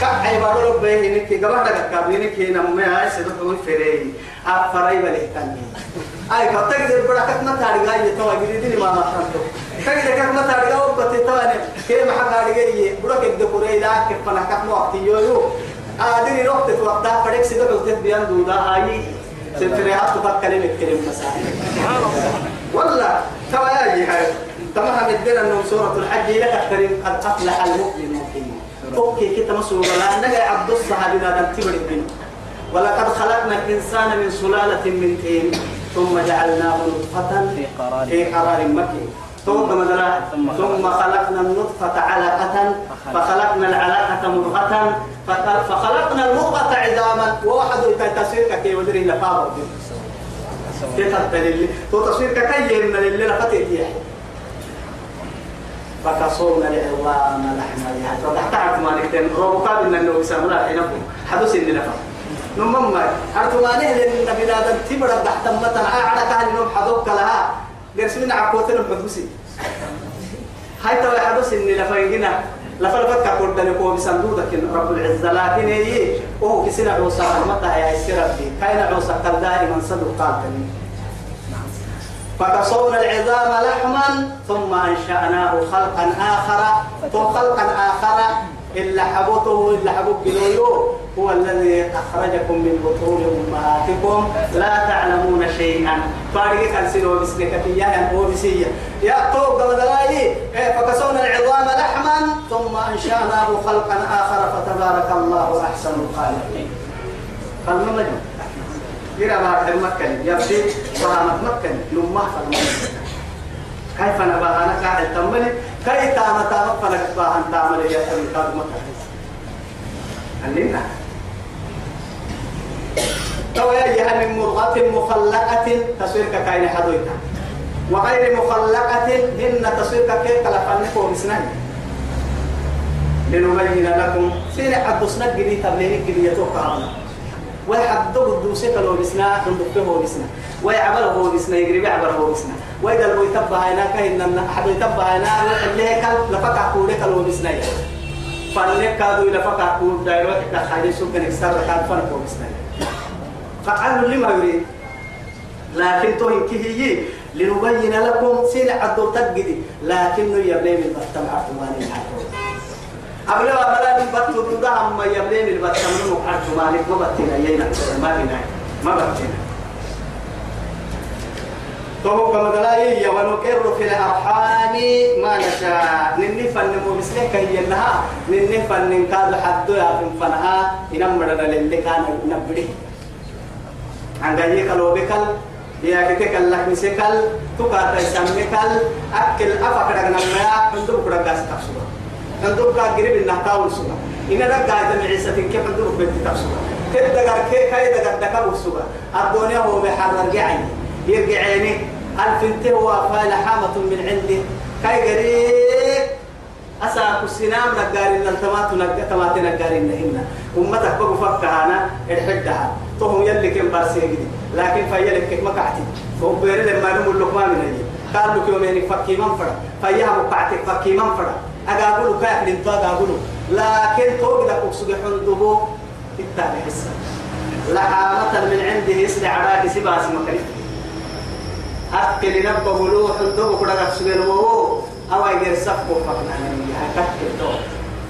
كعي بارو به إنك جماعة كابيني كي نمي هاي سيدو كمان فري أب فراي بلي تاني أي كتك دير بڑا كتنا تاريغا يتوا يدين ما ما تانتو كتك دير كتنا تاريغا وبتي تاني كي ما حد تاريغا يه بڑا كده كوري لا كفنا كتنا وقت يو آدين روحت توقتا فريق سيدو كنت بيان دودا هاي سنتريات تفكر كلمة مسائل والله ترى يا جهاز تمام الدين أنه سورة الحج لك الكريم قد أفلح المؤمن. أوكي كده مسؤول لا نجا عبد الصحابي لا تبر الدين ولقد خلقنا الإنسان من سلالة من طين ثم جعلناه نطفة في قرار في قرار مكين. ثم مثلا ثم ثم خلقنا النطفة علقة فخلقنا. العلقة مضغة فخ- فخلقنا المضغة عظاما. وواحد تصوير كي ودري لفاضل كيف اللي تو تصوير كي من اللي لفتت فكسونا لحما يعني وتحت عرف ما نكتن روبوكا من إنه يسمى لا حينكم حدث اللي لفت نمم ما نهل إن بلاد تبرد تحت متن. اعلى كان نوم حدوك لها. قرسمين عقوتنا بحدوسي هاي توا حدث ان لفينا لفلفت كقول دنيكو بصندوقك رب العزة. لكن هي وهو كسنا عوسى متى يا سيرتي كاين عوسى قال دائما صدق قال فكسونا العظام لحما ثم أنشأناه خلقا ثم خلقا آخر. الا حبوته الا حبوك بلويو هو الذي أخرجكم من بطون أمهاتكم. لا تعلمون شيئا. فارق كان سيرو بسكك في يا هو بسيه يا توق بدلاي فكسونا العظام لحما ثم أنشأناه خلقا آخر. فتبارك الله أحسن الخالقين. قال ما كده بعد المكن يبدي فهمت مكن لما فالمكن كيف أنا بقى أنا قاعد تمني كيف أنا تامك فانا بقى انت عمل يا ترى كاد مكن علمنا تو يا من مرغة مخلقة تصويرك كاين حدويتا وغير مخلقة هن تصويرك كيف تلفنك ومسنان لنبين لكم سين عبد سنك جديد تبلينك جديد يتوقع ويحدد الدوسة لو بسنا تندق هو بسنا. ويعمل هو بسنا يجري بيعمل هو بسنا. وإذا لو يتبع هنا كهن أحد يتبع هنا اللي كل لفك كودك لو بسنا. فنك كادو كود دايرو إحنا خالي سوق نكسر كان فن هو بسنا. فعل لما يريد. لكن توهن كهي لنبين لكم سين عدو تجدي لكنه يبلي من بطل عرفواني الحاكم قبل ما بلا نبت دودا هم يبلين البت من مقعد مالك ما بتنا يينا ما بينا ما بتنا تو كما دلاي يا ونقر في الأرحام ما نشاء. نني فن مو مسلك هي انها نني فن كاد حد يا فن فنها. مدد للي كان نبدي عن جاي كلو بكل يا كتك الله مسكل تو كاتا يسمكل أكل أفكر نما عندو كدا غاس تفسير عندك قريب النهتاول سوى إن رجع إذا معيسة كيف عندك بنت تفسوى كيف دقر كيف كاي دقر دقر سوى الدنيا هو بحر رجعي يرجعيني ألف انت هو فالحامة من عنده. كاي قريب. أسا كسينام نقارين التمات نقارين نقارين هنا أمتك بقوا فكهانا الحدها. تهم يلي كم بارسيجي لكن فيلك كيف مكعتي وبيرد لما نقول لك ما من هي قالوا كيومين فكي منفرد فيها مقعتك فكي منفرد أقابلو كيف لنتو أقابلو لكن توقد أكسو حندبو التالي حسا لحامة من عنده يسرع عراك سباس مكريف. أكل نبه له حندبو كده أكسو بينمو أو أجر سفكو فقنا يعني هكذا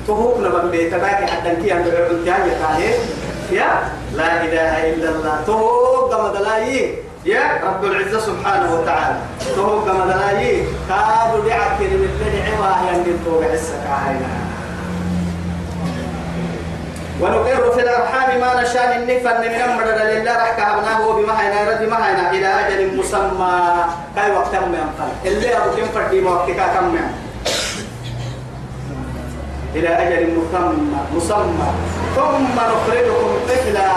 تهوك نبن بيتا باكي حتى انتي عند يتاهي يا لا إله إلا الله. تهوك دمدلايين يا رب العزة سبحانه وتعالى. تو كما دلاي كادو دعك من الدنيا وهي من تو حسك هاينا ونقر في الأرحام ما نشاء النفن من أمر لله رح كهبناه بما هينا رد ما هينا إلى أجل مسمى. كاي وقت ما ينقل اللي أبو كم فردي وقتك كم إلى أجل مسمى. مسمى. ثم نخرجكم طفلا.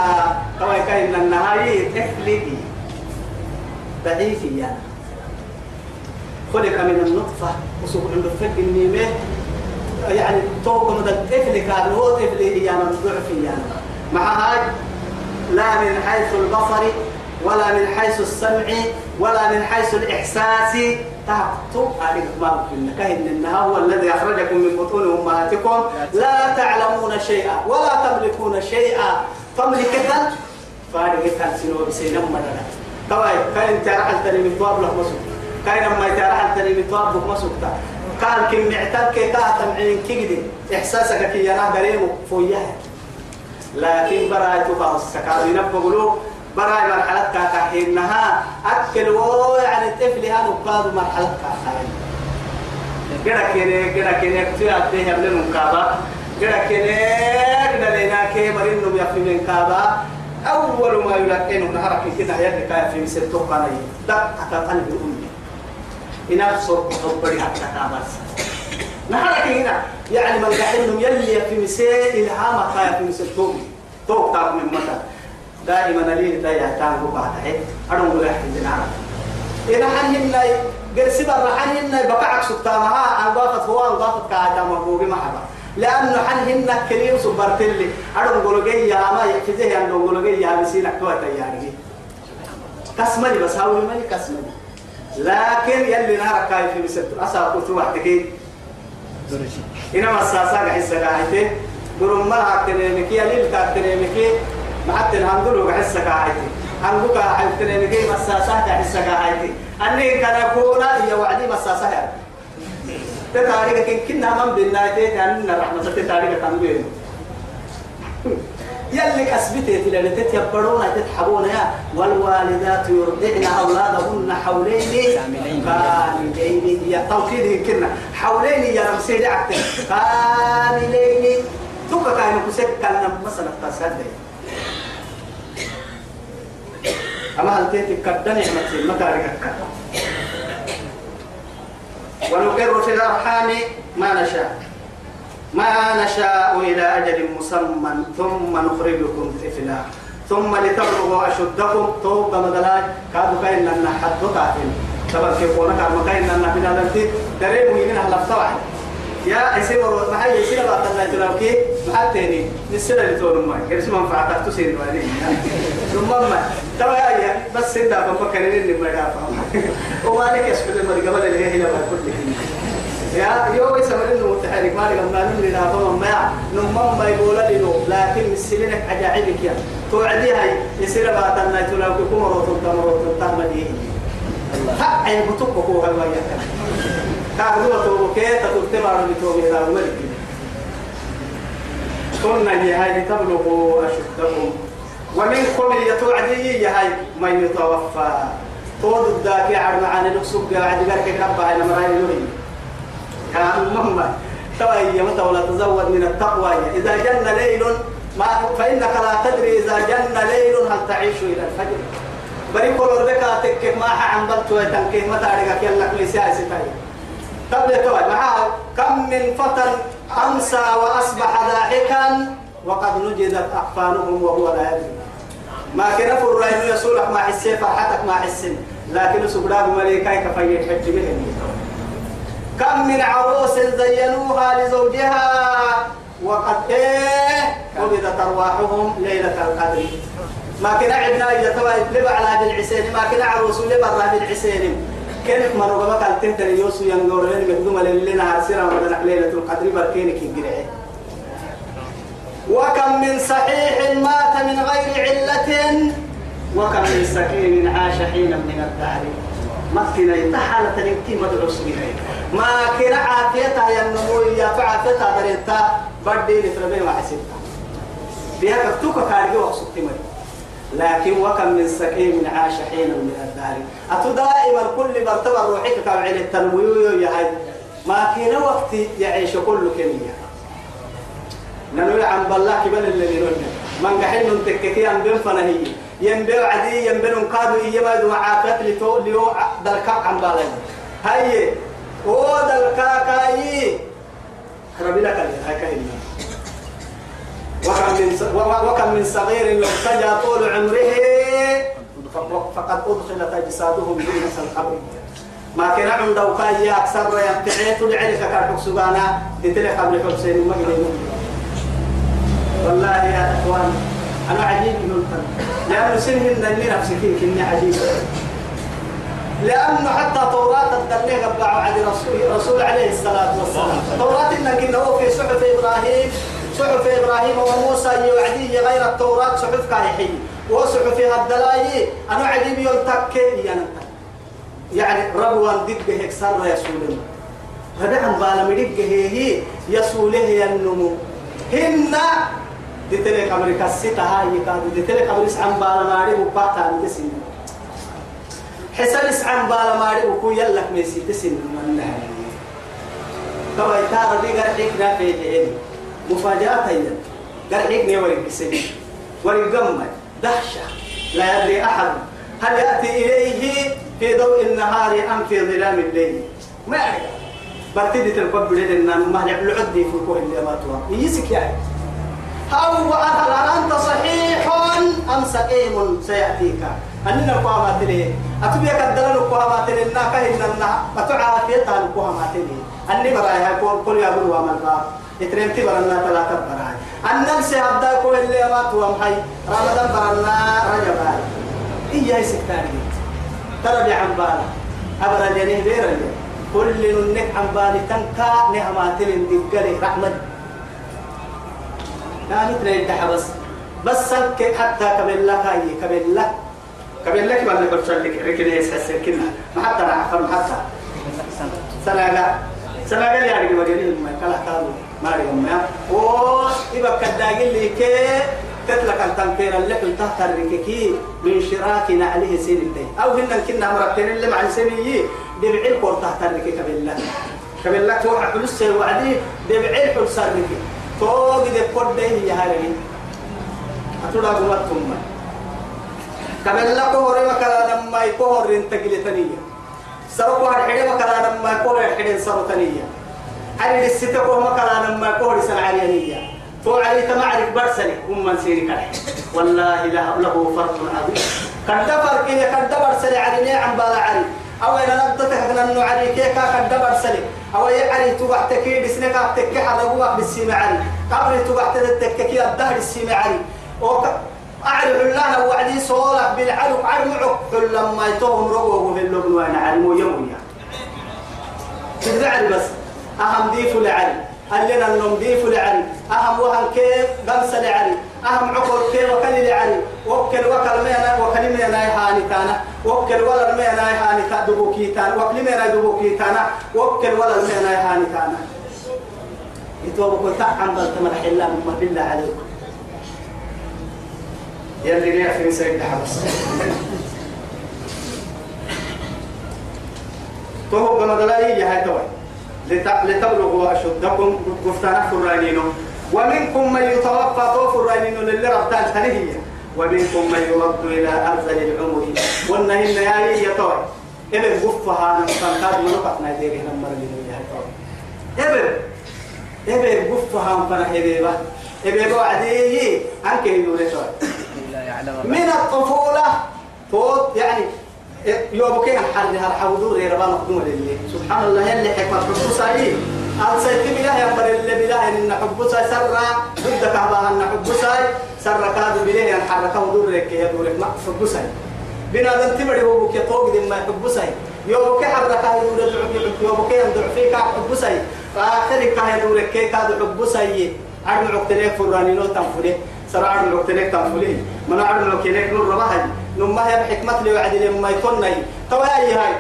كما كان النهاية طفلي. ضعيف يعني خلق من النطفة وسوق فك النيمة. يعني توقع مدى طفل كان هو طفل هي أنا ضعف يعني مع هاي لا من حيث البصر ولا من حيث السمع ولا من حيث الإحساس. تعطوا عليك ما كهن إنها هو الذي أخرجكم من بطون أمهاتكم. لا تعلمون شيئا ولا تملكون شيئا. تملكة فارقة سنو بسينما مدنا طبعا كاين تعرف تاني من تواب لك مسوك كاين ما تعرف تاني من تواب لك مسوك قال كم معتك كاتم عين كيدي إحساسك كي أنا قريم فوياه. لكن برايتك السكار ينبغلو براي مرحلة كاكاحينها أكل و يعني الطفل هذا قاد مرحلة كاكاحين كده كده كده كده كتير أبديه يبلن مكابا كده كده كده لينا كي مرينو يفي من كابا. أول ما يلقينه نهارك كده يدك في مثل توقعني دقة قلب أمي إنا صوت حبري حتى كابس نهارك هنا. يعني من قاعدهم يلي في مثل إلهامك في مثل توقي توقع من متى دائما لي هيك. أنا أقول لك إن أنا إذا حنين قال سبب حنين بقعك سكتا معها أن ضافت هو أن ضافت كاتا مبروغي محبا لأنه حنين كليم سبرت لي أنا أقول لك يا ما يكفيه أن لك يا بسينا كوتا يعني كسمني بس هاوي مالي كسمني. لكن يلي نهارك كاي في مسد أسا قلت وحدك. إنما الساسا حسك عايته درم مرحك تنيمكي يلي تنيمكي معتن هندلو عايتي هنقولك حيتني نجي مساسات حسك عايتي أني كان كونا هي وعدي مساسات تتاريخ كنا من بالنايتي أن الرحمة تتاريخ كان بينه يلي كسبتي تلالي تتيبرون تتحبون يا. والوالدات يرضعن أولادهن حولين كاملين يا. توكيد كنا حولين يا رمسيد عكتن كاملين تبقى كان كسك كان مثلا تصدق أما هل تيتي كدني مثل مكارك ونقر في الأرحام ما نشاء. ما نشاء إلى أجل مسمى ثم نخرجكم طفلا. ثم لتبلغوا أشدكم توب مدلاج كادوا كاين لنا حد قاتل طبعا كيف هناك مكاين لنا بنا لنتي دريم يمين هلا طبعا يا اسير ما هي يصير بعد الله تلاقي ما تاني. نسير اللي تقول ما كيف منفعتك تسير ما ثم ما ترى يا بس سيدا بفكر إني ما دافع. وما لك يسكت المري قبل اللي هي هنا كل يا يو يسمى إنه متحرك. ما لك ما نمري لا فما ما نمم ما يقول لي لكن السلينك عجائبك يا. توعدي هاي. يصير بعد الله تلاقي كمرة تمرة تمرة حق يبتوك هو هالويا. تعرضوا توبكي تتبع بتوبي إلى الملك قلنا هي هاي تبلغوا أشدكم ومنكم يتوعدي هاي من يتوفى طول الداكي عن معاني نقصب قاعد يقرك كبا هاي لما راي لوري يا إذا جن ليل ما فإنك لا تدري إذا جن ليل هل تعيش إلى الفجر بري كل ربك تكك ما عن بلت وتنكه متى رجعك يلا قبل توي معاه كم من فتى أمسى وأصبح ضاحكا وقد نجدت أقفالهم وهو لا يدري. ما كان فرنا إنه يسولك ما حسي فرحتك ما حسن لكن سبراب مليكاي كفاية حج بهم كم من عروس زينوها لزوجها وقد إيه قبضت أرواحهم ليلة القدر. ما كنا عندنا اذا تبع لبع على بالعسين ما كنا عروس لبع على بالعسين. كيف ما رغبك قال تنتني يوسو ينقر لين مقدومه لنا عرسنا ودنا ليلة القدر بركينك يقرعي وكم من صحيح مات من غير علة وكم من سكين عاش حينا من الدهر. ما كنا يتحالة تنكي مدعو سبيعي ما كنا عافيتها يا النمو يا فعافيتها دريتا بدي لفرمين وحسبتها بها كفتوك كارجي وقصبتي مري لكن وكم من سكين عاش حينا من الدهر. أتو دائما كل مرتبة روحك كم عين التنويو يا هاي؟ ما كنا وقت يعيش كل كمية ننوي عن بالله كبل اللي نقولنا من قحين نتككي عن بين فنهي. ينبيع عدي ينبيع قادو إيما دو عافيت لتو ليو دلكاك عن بالله هاي هو دلكاكاي ربي لك هاي كهنا وكم من وكم من صغير لو سجى طول عمره. فقد أدخلت أجسادهم نفس القبر. ما كان عنده كاي أكثر يمتعيت لعلك كارحك سبانا. تتلك قبل حسين ما والله يا إخوان أنا عجيب من لأنه سنهن اللي نفسك كني عجيب. لأنه حتى توراة الدليل قبعوا عن رسول رسول عليه الصلاة والسلام. توراة إنك إنه في صحف إبراهيم. صحف إبراهيم وموسى يوعديه غير التوراة صحف كايحي وصحف الدلاي أنا عجيب يلتك يعني يعني ربوان دقة هيك صار يسولنا فدعم بالمدقه هي يسوله ينمو هن دتلك أمريكا الستة هاي كانوا دتلك أمريكا عم بالماري وقاتا نتسين حسن اسعن بالماري وكو يلك ميسي تسين من طبعا ترى دي قرحيك نافي هيني مفاجأة هي قرحيك نوري بسنين ورقم دهشة. لا يدري أحد هل يأتي إليه في ضوء النهار أم في ظلام الليل. ما يعرف برتدي تنقب لنا ما العدي في كل اللي ما توا يسك يعني. أو أهل أنت صحيح أم سقيم سيأتيك. أننا قوامات لي أتبي كدلنا قوامات لي إنك إننا أتعافيتها القوامات لي أني برايها كل كل يا أبو إترينتي برنا ثلاثة براي أنن سيبدا كل اللي ما توا محي رمضان برنا رجب إياه سكتاني ترى بعم بالا أبرا جنيه بيرا كل نك عم بالي تنكا نعمات لندقلي رحمة. لا نترين تحبس بس. سلك حتى قبل لك هاي قبل لك قبل لك. ما نقول لك ركن يسحس كنا ما حتى نعرف ما حتى. سنة قال يعني ما قال ما كلا كانوا ما ريهم ما و يبقى كداقي اللي كي تتلك التنكير اللي كنت تحت الرككي من شراك عليه سين الدين. أو هن كنا مرتين اللي مع السنية دبع الكور تحت الركي قبل لك قبل لك توقع فلوس وعدي دبع الحلس الركي توقع دي قد يا هاري أتودا قمتكم قبل لك هوري وكلا لما يكون رنتقل تنية سرقوا الحين وكلا لما يكون الحين سرقوا علي الستة وكلا لما يكون سنة عريانية تو علي تمعرف برسلي هم من سيري والله له له فرق عظيم. قد فرق هي قد برسلي علي عن بالا علي. أو أنا نبتك أن علي كيكا قد برسلي أو يا علي تبع تكيد سنك أبتك حرقوا بالسيم علي. قبل تبع تتككي الدهر السيم علي. أعرف الله وعدي صولك بالعلق عرمعك لما يتوهم في اللبن وأنا علمو يوميا. بس؟ أهم ديف لعلي. اللي النوم ديف لعلي؟ أهم وهم كيف قمس لعلي؟ أهم عقل كيف وكل لعلي؟ وكل وكل مينا وكل مينا يهاني تانا. وكل ولا مينا يهاني تا دبوكي تانا. وكل مينا دبوكي تانا. وكل ولا مينا يهاني تانا. يتوبكوا تعم بل تمرح الله ما بالله عليكم. يلي ليه في سيد حبس تو كما دلائي يا هاي توي. لتبلغوا أشدكم قفتنا فرانينو ومنكم من يتوفى طوف الرانينو للي ربطان تنهية ومنكم من يرد إلى أرذل العمر والنهن يا يا توي إبن قفها نمسان كاد ونقطنا ديري نمر لنو يا توي إبن إبن قفها مفنا إبن إبن وعدي عنك يقول توي من الطفولة فوت يعني يوم كي حر هر حوضور غير ما مقدوم لله سبحان الله يلي حكمة حبوساي أن سيتم الله يمر اللي بلا إن حبوساي سر ضد كعبة أن حبوساي سر كاد بلا أن حركه ودور لك يا دور ما حبوساي بنا ذن تمر هو بك طوق دم ما حبوساي يوم كي حركه يدور يوم كي يندر فيك حبوساي فآخر كاه يدور كاد حبوساي عرم عقتلك عقتلك نور رباهي. نما هي بحكمة لي وعد لما يكون ني توا هي هاي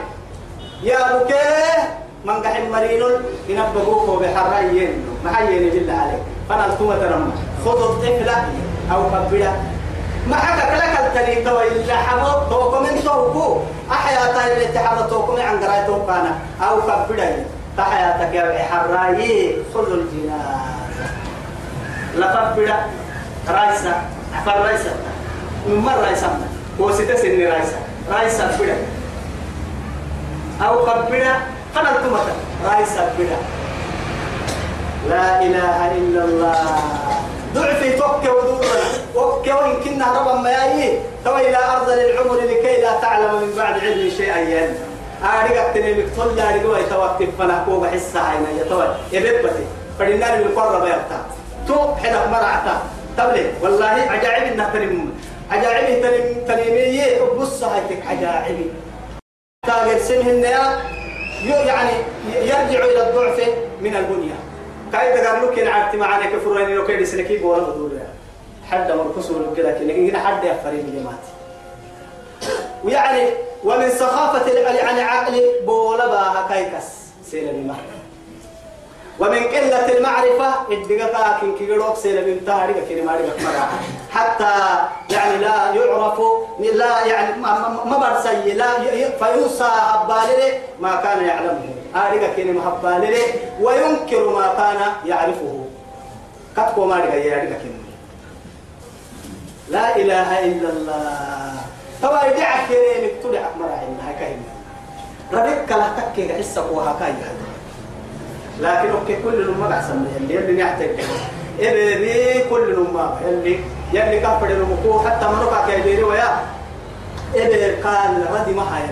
يا بوكيه من قح مرينون ينبغوك بحرايين ما هي بالله عليك. فانا التومة ترمى. خذ الطفل أو كبدا ما حكى لك التري توا إلا حبوب توكم من توكو احيا تاي اللي تحب توكم عن قراي توكانا أو كبدا تحياتك يا حرايي خذ كبدا رايسا عفر رايسا من مرة رايسا وسيتا سن رايسا رايسا بدا أو قبدا فلا التمتا رايسا بدا لا إله إلا الله. ضعفي توك ودورنا وك وإن كنا ربا ما يأي تو إلى أرض العمر لكي لا تعلم من بعد علم شيئا ين أريك تنمك تقول يا رجوا يتوقف. فنا كوب حس عينا يتوقف. يبتي فدينا من القرة بيرتا تو حدا مرعتا. تبلي. والله عجائب إنها تنم عجائب تنم تنمية بص هايتك عجائب تاجر سنهن يعني يرجع إلى الضعف من البنية. كاي قال لك إن عرفت معنا كفراني لو كيد سلكي بولا بدور حد مركسور كذا كذا حد يفرين جماعتي. ويعني ومن سخافة يعني عقل بولا باها كايكس سيلمي ما ومن قلة المعرفة الدقاء كن كيروك سيلمي تاريخ كن ماريخ مرا حتى يعني لا يعرف لا يعني ما ما برسي لا فينسى هبالله ما كان يعلمه. آريك كن هبالله وينكر ما كان يعرفه. كتبوا ماريخ يا كن. لا إله إلا الله. توا يدعك كريمك تدعك مرا إنها كاين. ربك لا تكي حسك وهكاي لكن أوكي كل ما قسم اللي اللي نحتاج إيه بي كل ما اللي يلي كفر المكو حتى منوكا كيديري ويا إيه قال ردي ما هاي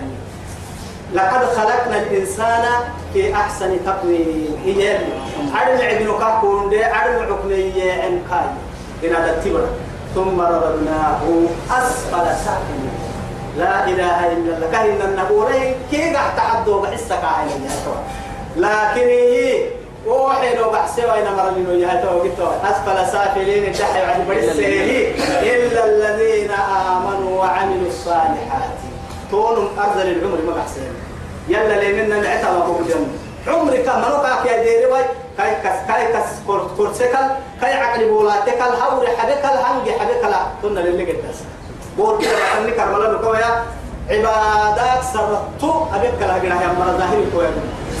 لقد خلقنا الإنسان في أحسن تقويم. هي عدم عبنو كاكون دي عدم عقنية عن كاي إن هذا التبرة ثم رددناه أسفل سافلين لا إله إلا الله. كاين النبورين كي قاعد تعدوا بحسك عين لكن هي وحي لو بحسوا إن مر لنا يا تو أسفل سافلين الدحي عن بريسه إلا الذين آمنوا وعملوا الصالحات. طول أرض العمر ما بحسين يلا لي منا نعتها ما هو جنب. عمرك منوكا يا ديري واي كاي كاس كاي كاس كورسكل كاي عقل بولاتكل هوري حبكل هنجي حبكل تنا للي قداس بول كده أني كرملا بكويا عبادات سرطو أبكل هجنا يا مرا ظاهر كويا.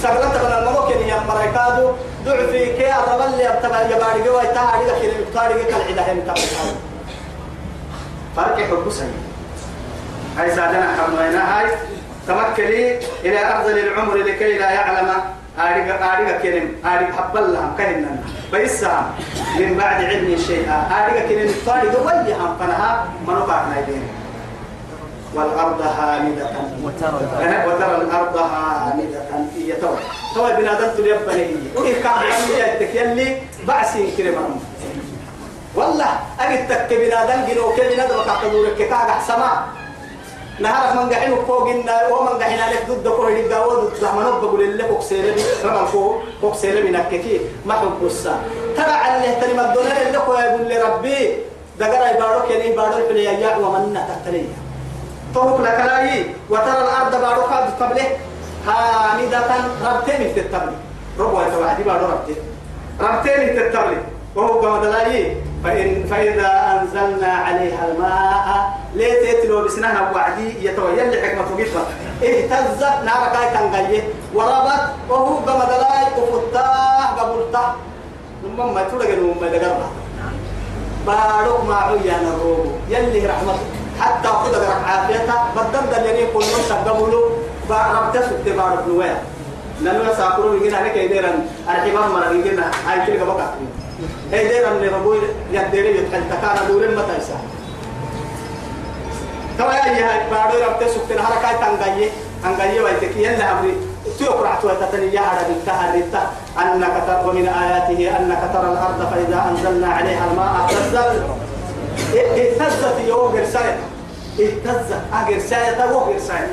سقلت من الممكن يا مرا كادو ضعفي كي الربل اللي ابتبع يباري جوا يتاعي لك اللي بتاري كل عدا هم تبع فرق حب سني هاي سادنا حمينا هاي تمكلي إلى أفضل العمر لكي لا يعلم أريك أريك كلم. أريك حبل لهم كهنا بيسا من بعد علم شيئا. أريك كلم طاري دوي هم فنها منوقع نايدين والأرض هامدة. وترى الأرض هامدة. هي تو تو بنادم تليبني هي وإيه كان عمي يلي بعسين كريم والله أجد تك بنادم جنو كبنادم تحتدورك كاغا سما نهار من قحين فوق إن ومن قحين عليك ضد كل اللي جاود زمان بقول اللي فوق سيربي رمى فوق فوق سيربي نككي ما حب ترى على اللي تري مدونا اللي كو يقول لي ربي دقرا يبارك يعني يبارك في يا ومن تحتلي توك لك لاي وترى الأرض بارك قبله حامدة ربتين في التبلي ربوا يتوعدي بارك ربتين ربتين في التبلي وهو لاي فإن فإذا أنزلنا عليها الماء ليه تتلو بسنها وعدي يتويل لحكمة قفة اهتزت نار كاي تنغيه وربت وهو قمد لاي وفتاه قبلته ثم ما تلقى نوم دقرها بارك ما عيانا الروب يلي رحمة حتى خذ عافيتها بدل اللي يكون نص قبله بارك تسكت بارك نويا. لأنه ساكرو يجينا عليك يديرن الحمام مرة يجينا. هاي تلقى بقى. هي دير من ربوي يدير يتحل تكان دور متى يسا توا يا هي بارو رب تسوق تن حركة تنغاي تنغاي ويتك يلا أمري. تيقرأ توتتني يا هذا بالتهريتا أنك ترى ومن آياته أنك ترى الأرض فإذا أنزلنا عليها الماء اهتزت. اهتزت يوم غرساية اهتزت. أغرساية وهو غرساية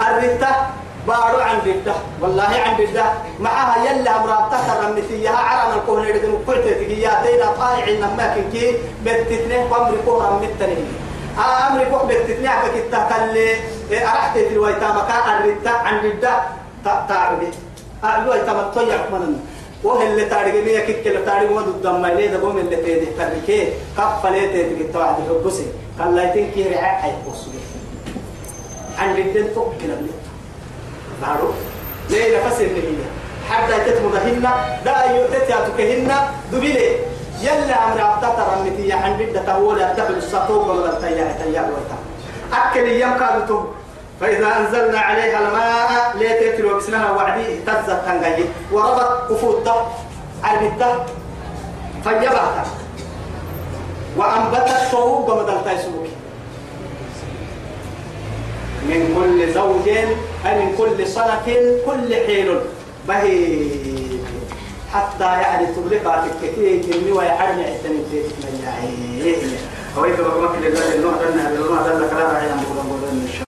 الرتا بارو عن بده والله عن بده معها يلا مرات تكرم نتيها عرنا الكون يردن قلت تجيا دينا طالع إنما كي. بتتنه كورا متنه أمر كوك بتتنه عبك التكل أرحت في الويتا مكان الرتا عن بده تعبي أيوة تمطيع من وهي اللي تارجع مية كيك اللي تارجع ما ضد ما ليه ده قوم اللي تيجي تركيه كف ليه تيجي تواعد الحبسي قال لا تنكي رعاية حيبص عن بده فوق كلام معروف؟ ليه نفس النهية حتى تتمضهن دا يؤتت ياتكهن دبيلي يلا أمر أبتتر النتيجة عن بدة تقول تبل السطوب ولا التياع تياع ويتا أكل يم كادتم فإذا أنزلنا عليها الماء ليتتلو بسنها وعدي اهتزت تنقي وربط كفوتا عربتا فيبعتا وأنبتت صوب ومدلتا يسوك من كل زوج أي من كل صنف كل حين. بهي حتى يعني تبلغ كثير جني ويحرم عدن تيت من يعيه هو يبقى مكل الله النوع إن شاء